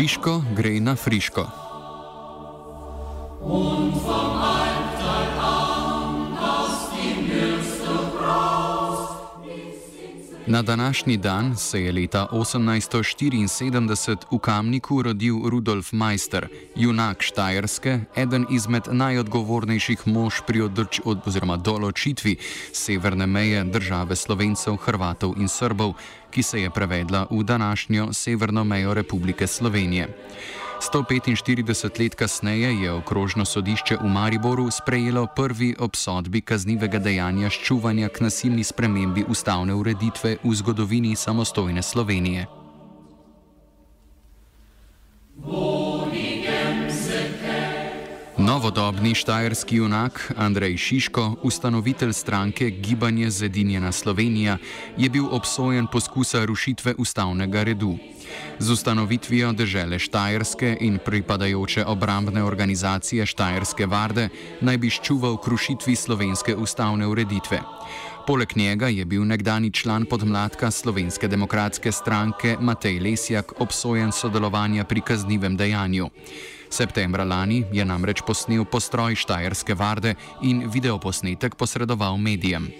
Šiško gre na friško. Na današnji dan se je leta 1874 v Kamniku rodil Rudolf Meister, junak Štajerske, eden izmed najodgovornejših mož pri odrč, od, oziroma določitvi severne meje države Slovencev, Hrvatov in Srbov, ki se je prevedla v današnjo severno mejo Republike Slovenije. 145 let kasneje je okrožno sodišče v Mariboru sprejelo prvi obsodbi kaznivega dejanja ščuvanja k nasilni spremembi ustavne ureditve v zgodovini samostojne Slovenije. Novodobni štajerski junak Andrej Šiško, ustanovitelj stranke Gibanje Zedinjena Slovenija, je bil obsojen poskusa rušitve ustavnega redu. Z ustanovitvijo države Štajerske in pripadajoče obrambne organizacije Štajerske varde naj bi ščuval krušitvi slovenske ustavne ureditve. Poleg njega je bil nekdani član podmladka Slovenske demokratske stranke Matej Lesjak obsojen sodelovanja pri kaznivem dejanju. Septembra lani je namreč posnel postroj Štajerske varde in videoposnetek posredoval medijem.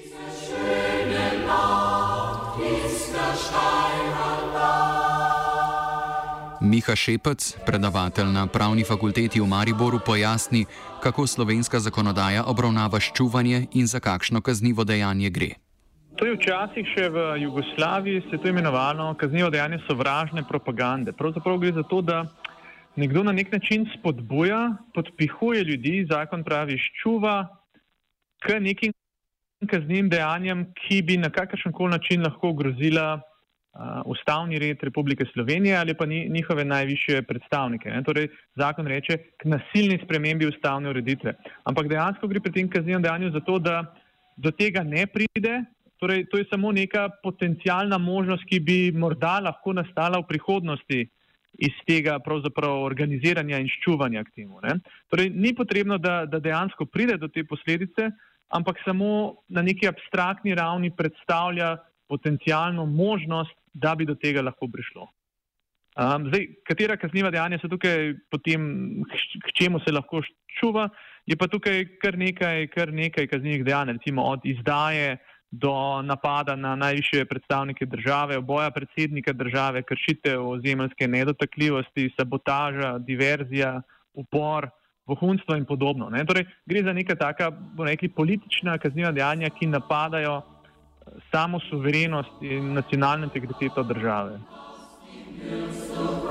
Miha Šepec, predavatelj na pravni fakulteti v Mariboru, pojasni, kako slovenska zakonodaja obravnava ščuvanje in za kakšno kaznivo dejanje gre. To je včasih še v Jugoslaviji se to imenovalo kaznivo dejanje sovražne propagande. Pravzaprav gre za to, da nekdo na nek način spodbuja, podpihuje ljudi, zakon pravi, ščuva k nekim kaznivim dejanjem, ki bi na kakršen koli način lahko grozila uh, ustavni red Republike Slovenije ali pa ni, njihove najviše predstavnike. Ne? Torej, zakon reče k nasilni spremembi ustavne ureditve. Ampak dejansko gre pri tem kaznivem dejanju za to, da do tega ne pride. Torej, to je samo neka potencijalna možnost, ki bi morda lahko nastala v prihodnosti iz tega organiziranja in ščuvanja k temu. Ne? Torej, ni potrebno, da, da dejansko pride do te posledice, ampak samo na neki abstraktni ravni predstavlja potencijalno možnost, da bi do tega lahko prišlo. Um, zdaj, katera kazniva dejanja so tukaj, potem, k čemu se lahko ščuva, je pa tukaj kar nekaj, kar nekaj kaznivih dejanj, recimo od izdaje do napada na najviše predstavnike države, oboja predsednika države, kršitev ozemeljske nedotakljivosti, sabotaža, diverzija, upor, vohunstvo in podobno. Torej, gre za neka taka, bomo rekli, politična kazniva dejanja, ki napadajo samo suverenost in nacionalno integriteto države. Samo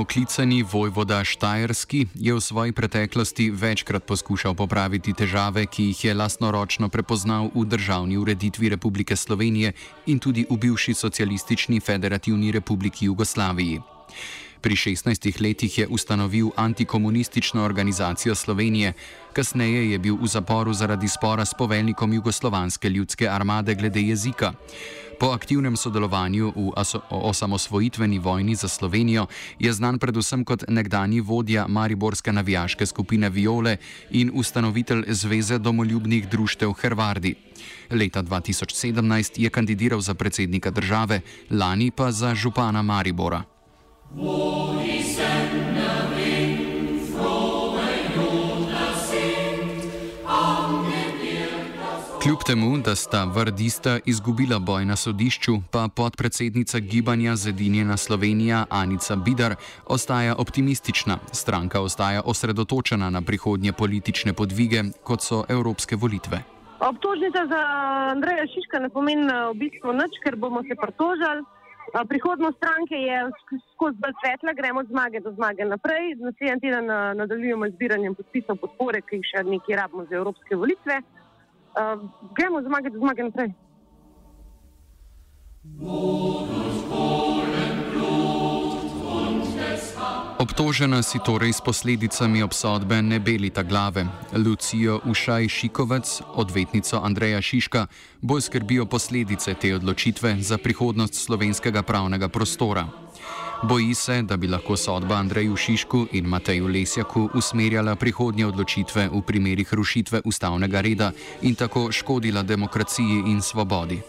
oklicani vojvoda Štajerski je v svoji preteklosti večkrat poskušal popraviti težave, ki jih je lastnoročno prepoznal v državni ureditvi Republike Slovenije in tudi v bivši socialistični federativni republiki Jugoslaviji. Pri 16 letih je ustanovil antikomunistično organizacijo Slovenije, kasneje je bil v zaporu zaradi spora s poveljnikom Jugoslovanske ljudske armade glede jezika. Po aktivnem sodelovanju v osamosvojitveni vojni za Slovenijo je znan predvsem kot nekdani vodja Mariborske navijaške skupine Viole in ustanovitelj Zveze domoljubnih društev Hrvardi. Leta 2017 je kandidiral za predsednika države, lani pa za župana Maribora. Kljub temu, da sta vardista izgubila boj na sodišču, pa podpredsednica gibanja Zedinjena Slovenija Anica Bidar ostaja optimistična. Stranka ostaja osredotočena na prihodnje politične podvige, kot so evropske volitve. Obtožnica za Andreja Šiška ne pomeni v bistvu nič, ker bomo se pritožili. Prihodnost stranke je skozi bolj svetla, gremo od zmage do zmage naprej. Naslednji teden nadaljujemo zbiranjem podpisov podpore, ki jih še nekaj rabimo za evropske volitve. Uh, gremo do zmage naprej. Obtožena si torej s posledicami obsodbe ne belita glave. Lucijo Ušaj Šikovec, odvetnico Andreja Šiška, bolj skrbijo posledice te odločitve za prihodnost slovenskega pravnega prostora. Boji se, da bi lahko sodba Andreju Šišku in Mateju Lesjaku usmerjala prihodnje odločitve v primerih rušitve ustavnega reda in tako škodila demokraciji in svobodi.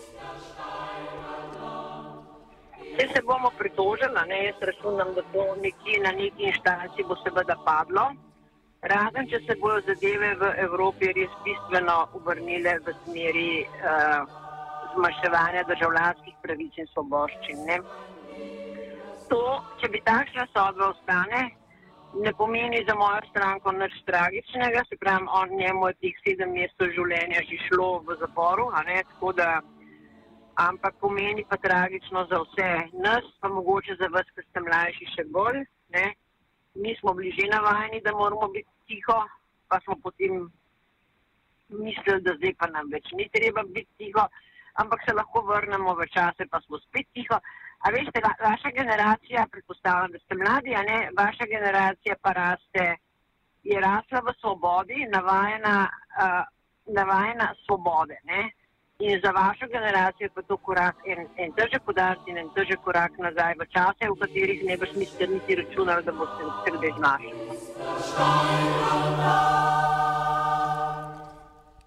Če se bomo pritožili, ne, jaz računam, da to nekje na neki inštanci bo seveda padlo. Razen, če se bodo zadeve v Evropi res bistveno obrnile v smeri uh, zmanjševanja državljanskih pravic in svoboščin. Ne. To, če bi takšna sodba ostane, ne pomeni za mojo stranko nič tragičnega, se pravi, on njemu je teh sedem mesecev življenja že šlo v zaporu, ne, tako da ampak pomeni pa tragično za vse nas, pa mogoče za vas, ki ste mlajši, še bolj. Ne? Mi smo bili že navajeni, da moramo biti tiho, pa smo potem mislili, da zdaj pa nam več ni treba biti tiho, ampak se lahko vrnemo v čase, pa smo spet tiho. A veste, va, vaša generacija, predpostavljam, da ste mladi, a ne, vaša generacija pa raste, je rasla v svobodi, navajena, uh, navajena svobode. Ne? In za vašo generacijo je to korak, en, en težek podatek in en težek korak nazaj v čase, v katerih ne boš niti računal, da boste se kdaj znašli.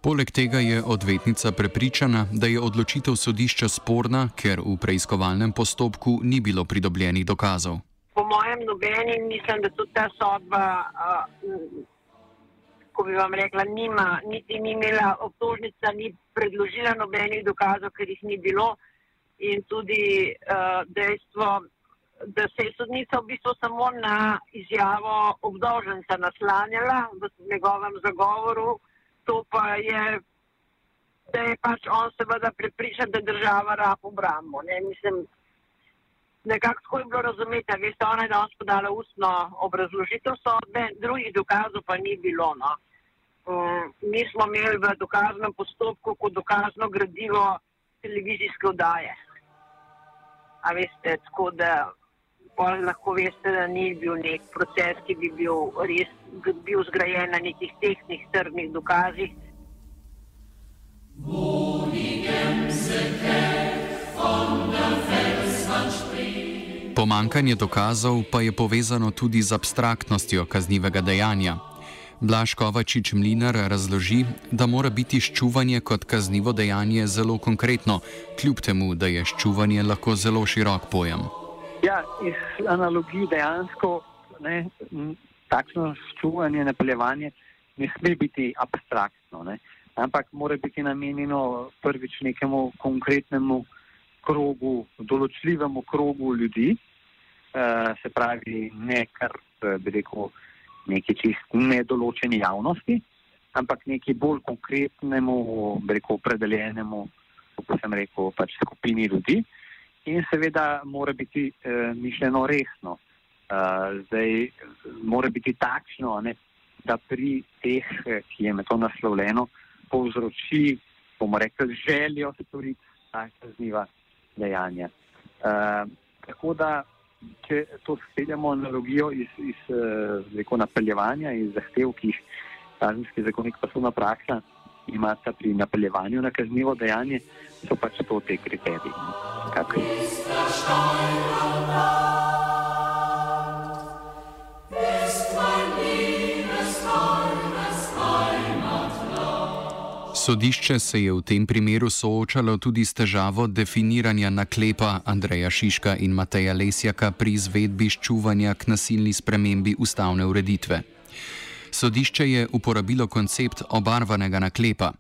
Poleg tega je odvetnica prepričana, da je odločitev sodišča sporna, ker v preiskovalnem postopku ni bilo pridobljenih dokazov. Po mojem nobeni mislim, da tudi ta sodba. Uh, ko bi vam rekla, nima, niti ni imela obtožnica, ni predložila nobenih dokazov, ker jih ni bilo. In tudi uh, dejstvo, da se je sodnica v bistvu samo na izjavo obdolženca naslanjala v njegovem zagovoru, to pa je, da je pač on seveda prepričan, da država rab obrambo. Ne? Mislim, nekako tako je bilo razumeti, veste, ona je danes podala ustno obrazložitev sodbe, drugih dokazov pa ni bilo. No. Um, mi smo imeli v dokaznem postopku kot dokazno gradivo televizijske oddaje. A veste, tako da lahko veste, da ni bil nek proces, ki bi bil res bil zgrajen na nekih tehnih, trdnih dokazih. Pomankanje dokazov pa je povezano tudi z abstraktnostjo kaznivega dejanja. Blaž Kovačič Mlinar razloži, da mora biti ščuvanje kot kaznivo dejanje zelo konkretno, kljub temu, da je ščuvanje lahko zelo širok pojem. Ja, iz analogij dejansko ne, takšno ščuvanje, napeljevanje ne sme biti abstraktno, ne, ampak mora biti namenjeno prvič nekemu konkretnemu krogu, določljivemu krogu ljudi, uh, se pravi, ne kar bi rekel neki čist nedoločeni javnosti, ampak neki bolj konkretnemu, bi rekel, opredeljenemu, kot sem rekel, pač skupini ljudi. In seveda mora biti uh, mišljeno resno. Uh, zdaj mora biti takšno, ne, da pri teh, ki je to naslovljeno, povzroči, bomo rekli, željo storiti ta kazniva dejanja. Uh, tako da, če to speljamo analogijo iz, iz uh, napeljevanja in zahtev, ki jih kazenski zakonik pa so na praksa, imata pri napeljevanju na kaznivo dejanje, so pač to te kriteriji. Kakaj. Sodišče se je v tem primeru soočalo tudi s težavo definiranja naklepa Andreja Šiška in Mateja Lesjaka pri izvedbi ščuvanja k nasilni spremembi ustavne ureditve. Sodišče je uporabilo koncept obarvanega naklepa.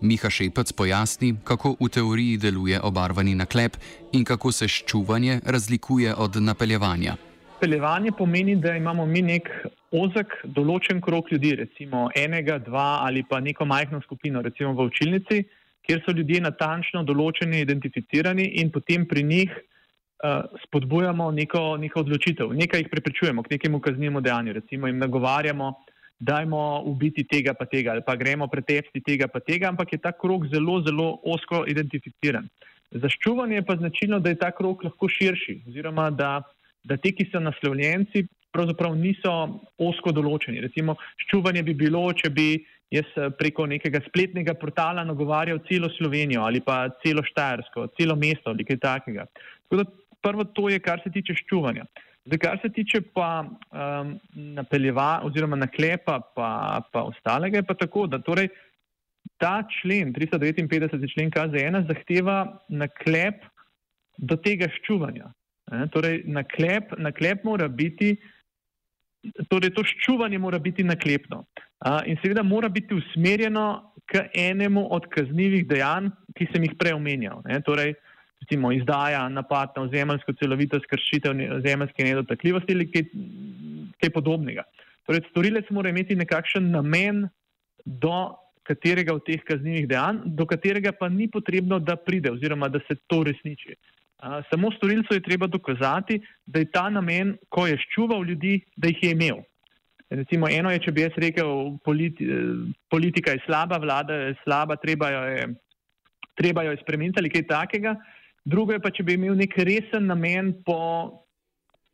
Miha Šepec pojasni, kako v teoriji deluje obarvani naklep in kako se ščuvanje razlikuje od napeljevanja. Napeljevanje pomeni, da imamo mi nek ozek, določen krok ljudi, recimo enega, dva ali pa neko majhno skupino, recimo v učilnici, kjer so ljudje natančno določeni, identificirani in potem pri njih uh, spodbujamo neko, neko odločitev, nekaj jih prepričujemo k nekemu kaznjemu dejanju, recimo jim nagovarjamo, dajmo ubiti tega pa tega ali pa gremo pretepsti tega pa tega, ampak je ta krok zelo, zelo osko identificiran. Za ščuvanje je pa značilno, da je ta krok lahko širši oziroma da, da ti, ki so naslovljenci, pravzaprav niso osko določeni. Recimo, ščuvanje bi bilo, če bi jaz preko nekega spletnega portala nagovarjal celo Slovenijo ali pa celo Štajersko, celo mesto ali kaj takega. Tako da prvo to je, kar se tiče ščuvanja. Zdaj, kar se tiče pa um, napeljeva oziroma naklepa pa, pa ostalega, je pa tako, da torej ta člen, 359. člen KZ1, zahteva naklep do tega ščuvanja. E, torej, naklep, naklep mora biti, torej to ščuvanje mora biti naklepno. A, in seveda mora biti usmerjeno k enemu od kaznjivih dejanj, ki sem jih prej omenjal. E, torej, recimo izdaja, napad na ozemeljsko celovitost, kršitev ozemeljske nedotakljivosti ali kaj, kaj podobnega. Torej, storilec mora imeti nekakšen namen do katerega od teh kaznjivih dejanj, do katerega pa ni potrebno, da pride oziroma da se to resniči. Samo storilcu je treba dokazati, da je ta namen, ko je ščuval ljudi, da jih je imel. Recimo, eno je, če bi jaz rekel, politi, politika je slaba, vlada je slaba, treba jo je, treba jo je spremeniti ali kaj takega. Drugo je pa, če bi imel nek resen namen, po,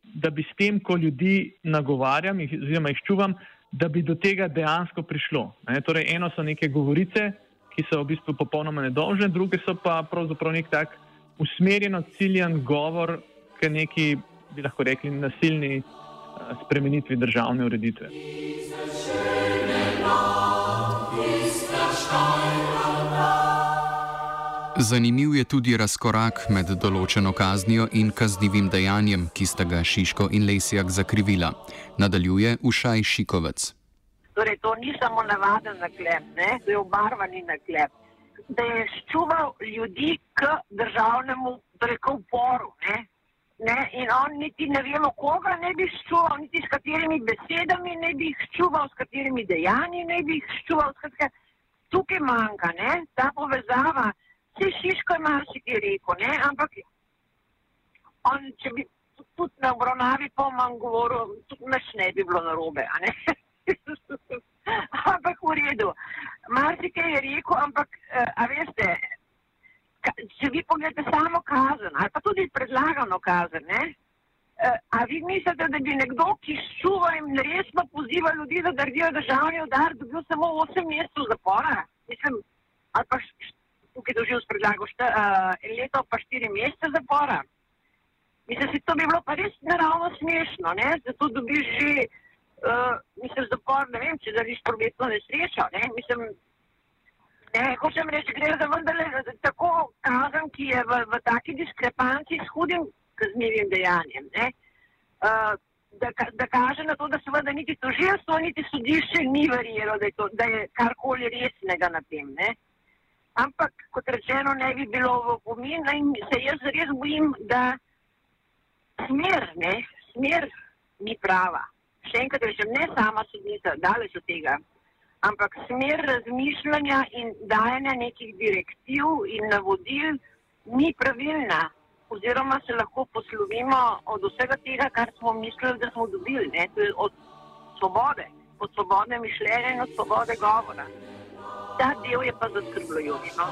da bi s tem, ko ljudi nagovarjam, oziroma jih čuvam, da bi do tega dejansko prišlo. Ne? Torej, eno so neke govorice, ki so v bistvu popolnoma nedolžne, druge so pa pravzaprav nek tak usmerjeno, ciljen govor, k neki, bi lahko rekli, nasilni spremenitvi državne ureditve. Zanimiv je tudi razkorak med določeno kaznijo in kaznivim dejanjem, ki sta ga Šiško in Lesjak zakrivila. Nadaljuje Ušaj Šikovec. Torej, to ni samo navaden naklep, ne? to je obarvani naklep. Da je ščuval ljudi k državnemu, torej k uporu. Ne? Ne? In on niti ne vemo, koga ne bi ščuval, niti s katerimi besedami ne bi ščuval, s katerimi dejanji ne bi ščuval. Skratka, tukaj manjka ne? ta povezava. Vse Šiško je marsikaj rekel, ne? ampak on, če bi tudi na obravnavi pomanj govoril, tudi naš ne bi bilo narobe. ampak v redu. Marsikaj je rekel, ampak a veste, če vi pogledate samo kazen ali pa tudi predlagano kazen, ne? A vi mislite, da bi nekdo, ki ščuva in resno poziva ljudi, da naredijo državni udar, dobil samo 8 mesecev zapora? Mislim, ali pa tukaj doživljal s predlago šta, uh, leto pa štiri mesece zapora. Mislim, da to bi bilo pa res naravno smešno, ne? zato dobiš že, uh, mislim, zapor, ne vem, če zariš prometno nesrečo, ne? mislim, ne, hočem reči, gre za vendarle tako kazen, ki je v, v taki diskrepanci s hudim kaznivim dejanjem, ne? Uh, da, da kaže na to, da seveda niti tožilstvo, niti sodišče ni verjelo, da je, to, da je karkoli resnega na tem, ne? Ampak kot rečeno, ne bi bilo v pomin in se jaz res bojim, da smer, ne, smer ni prava. Še enkrat rečem, ne sama sodnica, daleč od tega, ampak smer razmišljanja in dajanja nekih direktiv in navodil ni pravilna. Oziroma se lahko poslovimo od vsega tega, kar smo mislili, da smo dobili, ne, od svobode, od svobode mišljenja in od svobode govora ta del je pa zaskrbljujoč. No?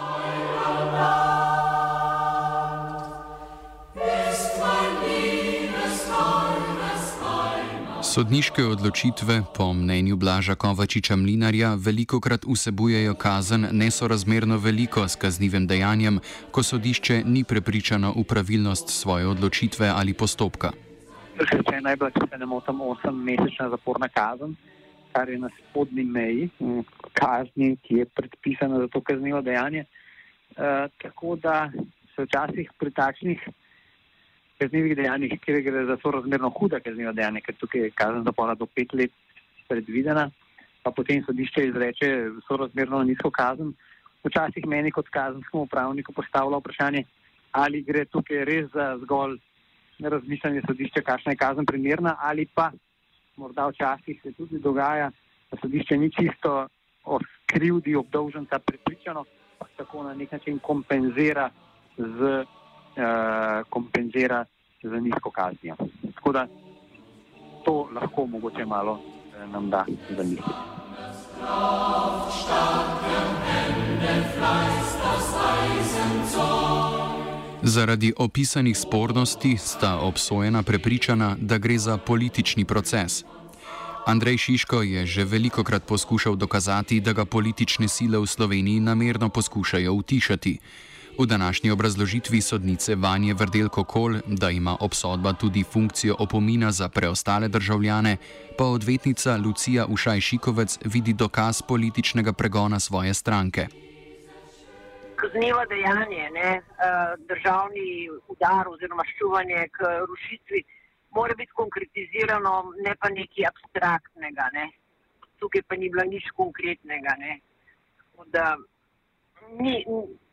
Sodniške odločitve, po mnenju Blaža Kovačiča Mlinarja, veliko krat vsebujejo kazen nesorazmerno veliko s kaznivim dejanjem, ko sodišče ni prepričano v pravilnost svoje odločitve ali postopka. Če je najbolj, če se ne motim, 8-mesečna zaporna kazen, kar je na spodnji meji kazni, ki je predpisana za to kaznivo dejanje. E, tako da se včasih pri takšnih kaznivih dejanjih, kjer gre za to razmerno huda kazniva dejanja, ker tukaj je kazen zapora do pet let predvidena, pa potem sodišče izreče sorazmerno nizko kazen, včasih meni kot kazenskemu upravniku postavlja vprašanje, ali gre tukaj res za zgolj razmišljanje sodišča, kakšna je kazen primerna, ali pa morda včasih se tudi dogaja, da sodišče ni čisto o krivdi obdolženca pripričano, pa tako na nek način kompenzira z, uh, kompenzira z nizko kaznijo. Tako da to lahko mogoče malo uh, nam da zamisliti. Zaradi opisanih spornosti sta obsojena prepričana, da gre za politični proces. Andrej Šiško je že veliko krat poskušal dokazati, da ga politične sile v Sloveniji namerno poskušajo utišati. V današnji obrazložitvi sodnice Vanje Vrdelko Kol, da ima obsodba tudi funkcijo opomina za preostale državljane, pa odvetnica Lucija Ušaj Šikovec vidi dokaz političnega pregona svoje stranke. Kaznivo dejanje, ne, eh, državni udar oziroma ščuvanje k rušitvi mora biti konkretizirano, ne pa nekaj abstraktnega. Ne. Tukaj pa ni bilo nič konkretnega. Da, ni,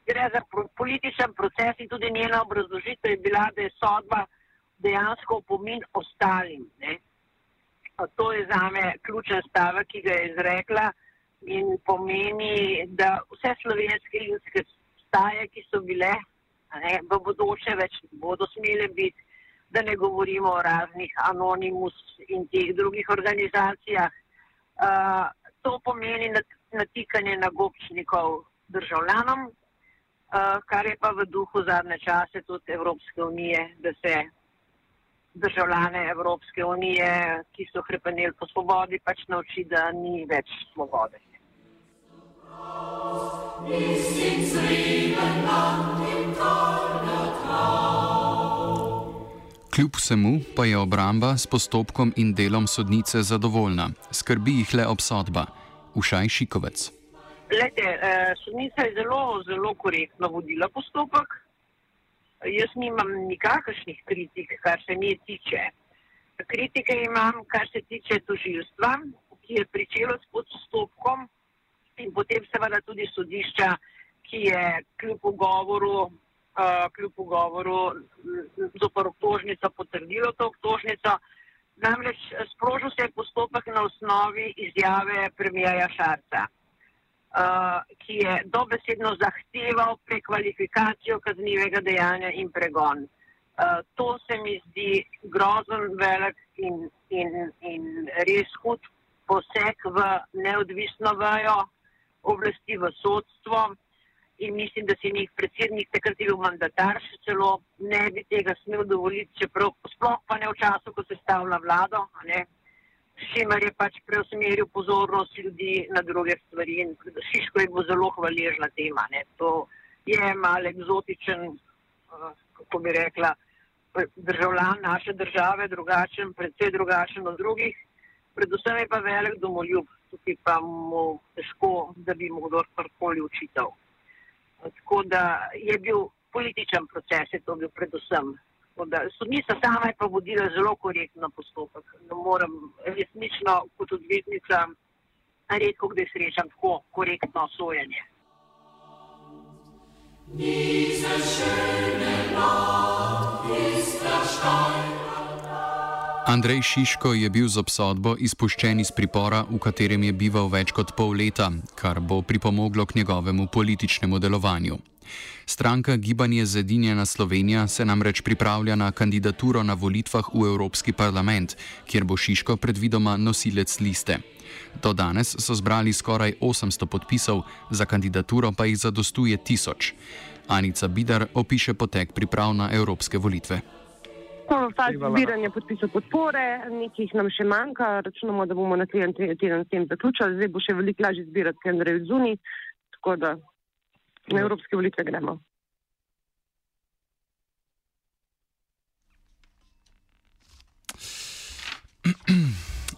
gre za političen proces in tudi njena obrazložitev je bila, da je sodba dejansko opomin ostalim. Ne. To je za me ključen stavek, ki ga je izrekla in pomeni, da vse slovenske ljudske staje, ki so bile ne, v bodoče več bodo smele biti, da ne govorimo o raznih anonimus in teh drugih organizacijah. Uh, to pomeni natikanje na gobčnikov državljanom, uh, kar je pa v duhu zadnje čase tudi Evropske unije, da se državljane Evropske unije, ki so krepenili po svobodi, pač nauči, da ni več svobode. Kljub vsemu pa je obramba s postopkom in delom sodnice zadovoljna, skrbi jih le obsodba. Ušaj Šikovec. Lete, eh, sodnica je zelo, zelo korektno vodila postopek. Jaz nimam nikakršnih kritik, kar se nje tiče. Kritike imam, kar se tiče tožilstva, ki je pričelo s postopkom in potem seveda tudi sodišča, ki je kljub ugovoru, uh, kljub ugovoru zopor obtožnico potrdilo to obtožnico. Namreč sprožil se je postopek na osnovi izjave premijaja Šarca, uh, ki je dobesedno zahteval prekvalifikacijo kaznivega dejanja in pregon. Uh, to se mi zdi grozen, velik in, in, in res hud poseg v neodvisno vajo oblasti v sodstvo in mislim, da si njih predsednik, takrat je bil mandatar, še celo ne bi tega smel dovoliti, čeprav sploh pa ne v času, ko se stavlja vlado, s čimer je pač preusmeril pozornost ljudi na druge stvari in Šiško je bil zelo hvaležna tema. Ne. To je mal eksotičen, uh, kako bi rekla, državljan naše države, drugačen, predvsej drugačen od drugih, predvsem je pa velik domoljub tukaj pa mu težko, da bi mu kdorkoli učitelj. Tako da je bil političen proces, je to bil predvsem. Sodnica sama je pa vodila zelo korektno postopek. Ne morem resnično kot odvetnica redko kdaj srečam tako korektno sojenje. Diese schöne Nacht ist verstanden. Andrej Šiško je bil z obsodbo izpuščen iz pripora, v katerem je bival več kot pol leta, kar bo pripomoglo k njegovemu političnemu delovanju. Stranka Gibanje Zedinjena Slovenija se namreč pripravlja na kandidaturo na volitvah v Evropski parlament, kjer bo Šiško predvidoma nosilec liste. Do danes so zbrali skoraj 800 podpisov, za kandidaturo pa jih zadostuje tisoč. Anica Bidar opiše potek priprav na evropske volitve. V fazi zbiranja podpisov podpore, nekaj nam še manjka, računamo, da bomo naslednji teden s tem zaključili, zdaj bo še veliko lažje zbirati, ker Andrej zuni, tako da na evropske volitve gremo.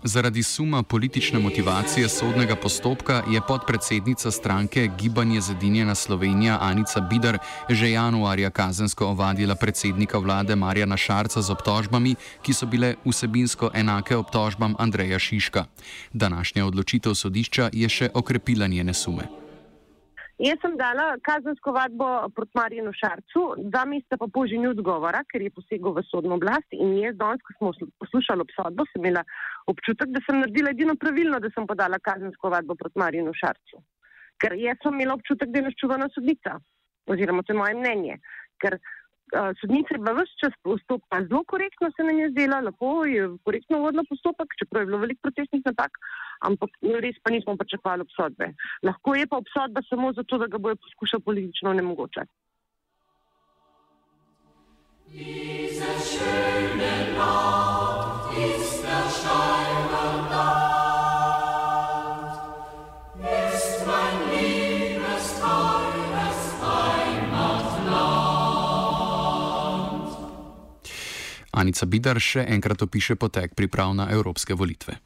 Zaradi suma politične motivacije sodnega postopka je podpredsednica stranke Gibanje Zedinjena Slovenija Anica Bidar že januarja kazensko ovadila predsednika vlade Marjana Šarca z obtožbami, ki so bile vsebinsko enake obtožbam Andreja Šiška. Današnja odločitev sodišča je še okrepila njene sume. Jaz sem dala kazensko vadbo proti Marinu Šarcu, dva meseca pa poži ni odgovora, ker je posegel v sodno oblast in jaz danes, ko smo poslušali obsodbo, sem imela občutek, da sem naredila edino pravilno, da sem podala kazensko vadbo proti Marinu Šarcu. Ker jaz sem imela občutek, da je naščuvana sodnica, oziroma to je moje mnenje. Ker uh, sodnica je bila vse čas postopka zelo korektno, se nam je zdela, lepo je korektno vodila postopek, čeprav je bilo veliko protestnih napak, ampak res pa nismo pričakovali obsodbe. Lahko je pa obsodba samo zato, da ga bojo poskušali politično onemogočati. Diese schöne Nacht ist der Steine Anica Bidar še enkrat opiše potek priprav na evropske volitve.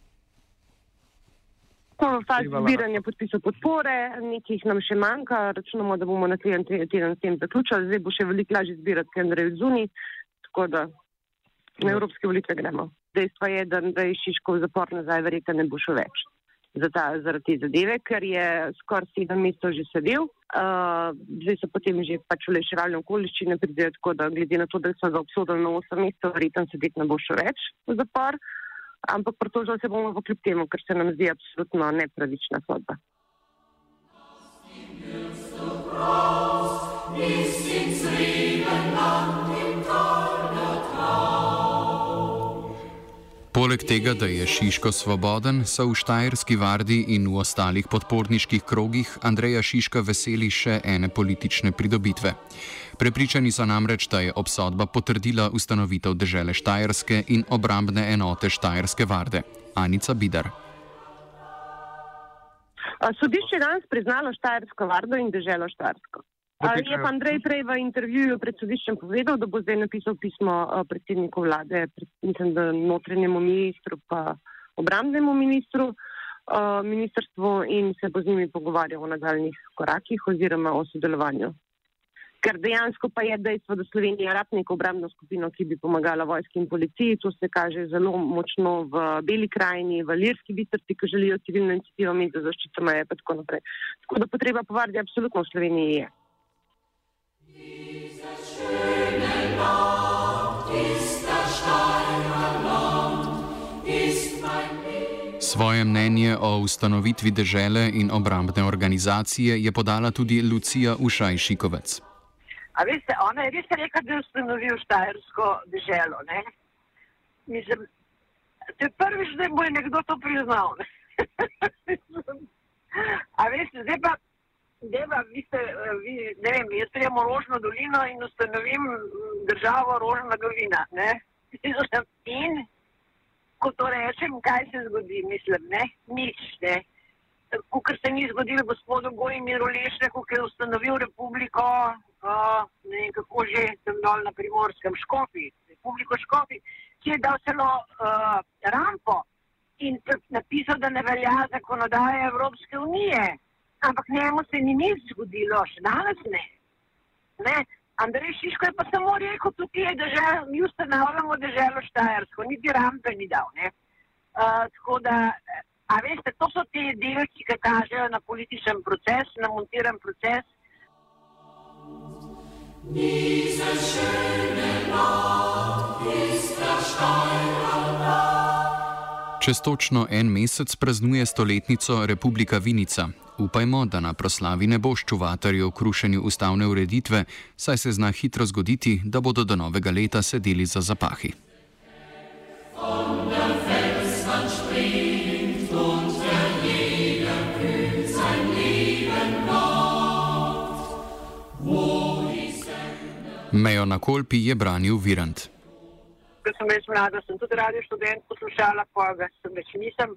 Smo v fazi zbiranja podpisov podpore, nekaj nam še manjka, računamo, da bomo naslednji teden s tem zaključili, zdaj bo še veliko lažje zbirati, ker je zunaj, tako da na evropske volitve gremo. Dejstvo je, da, da je Šiškov zapor nazaj verjetno ne bo šel več za ta, zaradi te zadeve, ker je skoraj sedem mesecev že sedel. Uh, zdaj so potem že pač uleširalne okoliščine pridejo, tako da glede na to, da so ga obsodili na osem mesecev, verjetno sedeti ne bo še več v zapor. Ampak pritožili se bomo kljub temu, ker se nam zdi absolutno nepravična sodba. Mislim, sreden dan in torno tau. Poleg tega, da je Šiško svoboden, so v Štajerski vardi in v ostalih podporniških krogih Andreja Šiška veseli še ene politične pridobitve. Prepričani so namreč, da je obsodba potrdila ustanovitev države Štajerske in obrambne enote Štajerske varde. Anica Bidar. Sodišče je danes priznalo Štajersko vardo in državo Štajersko. Je pa Andrej prej v intervjuju pred sodiščem povedal, da bo zdaj napisal pismo predsedniku vlade, mislim, da notrenjemu ministru pa obrambnemu ministru, ministrstvu in se bo z njimi pogovarjal o nadaljnih korakih oziroma o sodelovanju. Ker dejansko pa je dejstvo, da Slovenija rab neko obrambno skupino, ki bi pomagala vojski in policiji, to se kaže zelo močno v Beli krajini, v Lirski bistrci, ki želijo civilno inicijativo imeti za zaščito meje in tako naprej. Tako da potreba po vardi absolutno v Sloveniji je. Svoje mnenje o ustanovitvi države in obrambne organizacije je podala tudi Lucija Ušaj-Šikovec. A veste, ona je res rekla, da je ustanovil Štajersko državo. Mislim, to je prvič, da bo je nekdo to priznal. A veste, zdaj pa Deva, vi ste, vi, ne vem, jaz prijem Rožno dolino in ustanovim državo Rožna dolina. Ne? In ko to rečem, kaj se zgodi, mislim, ne? nič. Ne? Kukor se ni zgodilo gospodu Gojimiru Lešneku, ki je ustanovil republiko, uh, ne vem kako že, tam dol na primorskem Škofi, republiko Škofi, ki je dal celo uh, rampo in napisal, da ne velja zakonodaje Evropske unije ampak njemu se ni nič zgodilo, še danes ne. ne? Andrej Šiško je pa samo rekel, tudi je država, mi ustanavljamo državo Štajersko, niti rampe ni dal. Uh, tako da, a veste, to so te delci, ki kažejo na političen proces, na montiran proces. Diese schöne Nacht ist der Steiner Čez točno en mesec praznuje stoletnico Republika Vinica. Upajmo, da na proslavi ne bo ščuvatarjev krušenju ustavne ureditve, saj se zna hitro zgoditi, da bodo do novega leta sedeli za zapahi. Mejo na Kolpi je branil Virant ker sem več mlada, sem tudi radio študent poslušala, pa ga sem več nisem.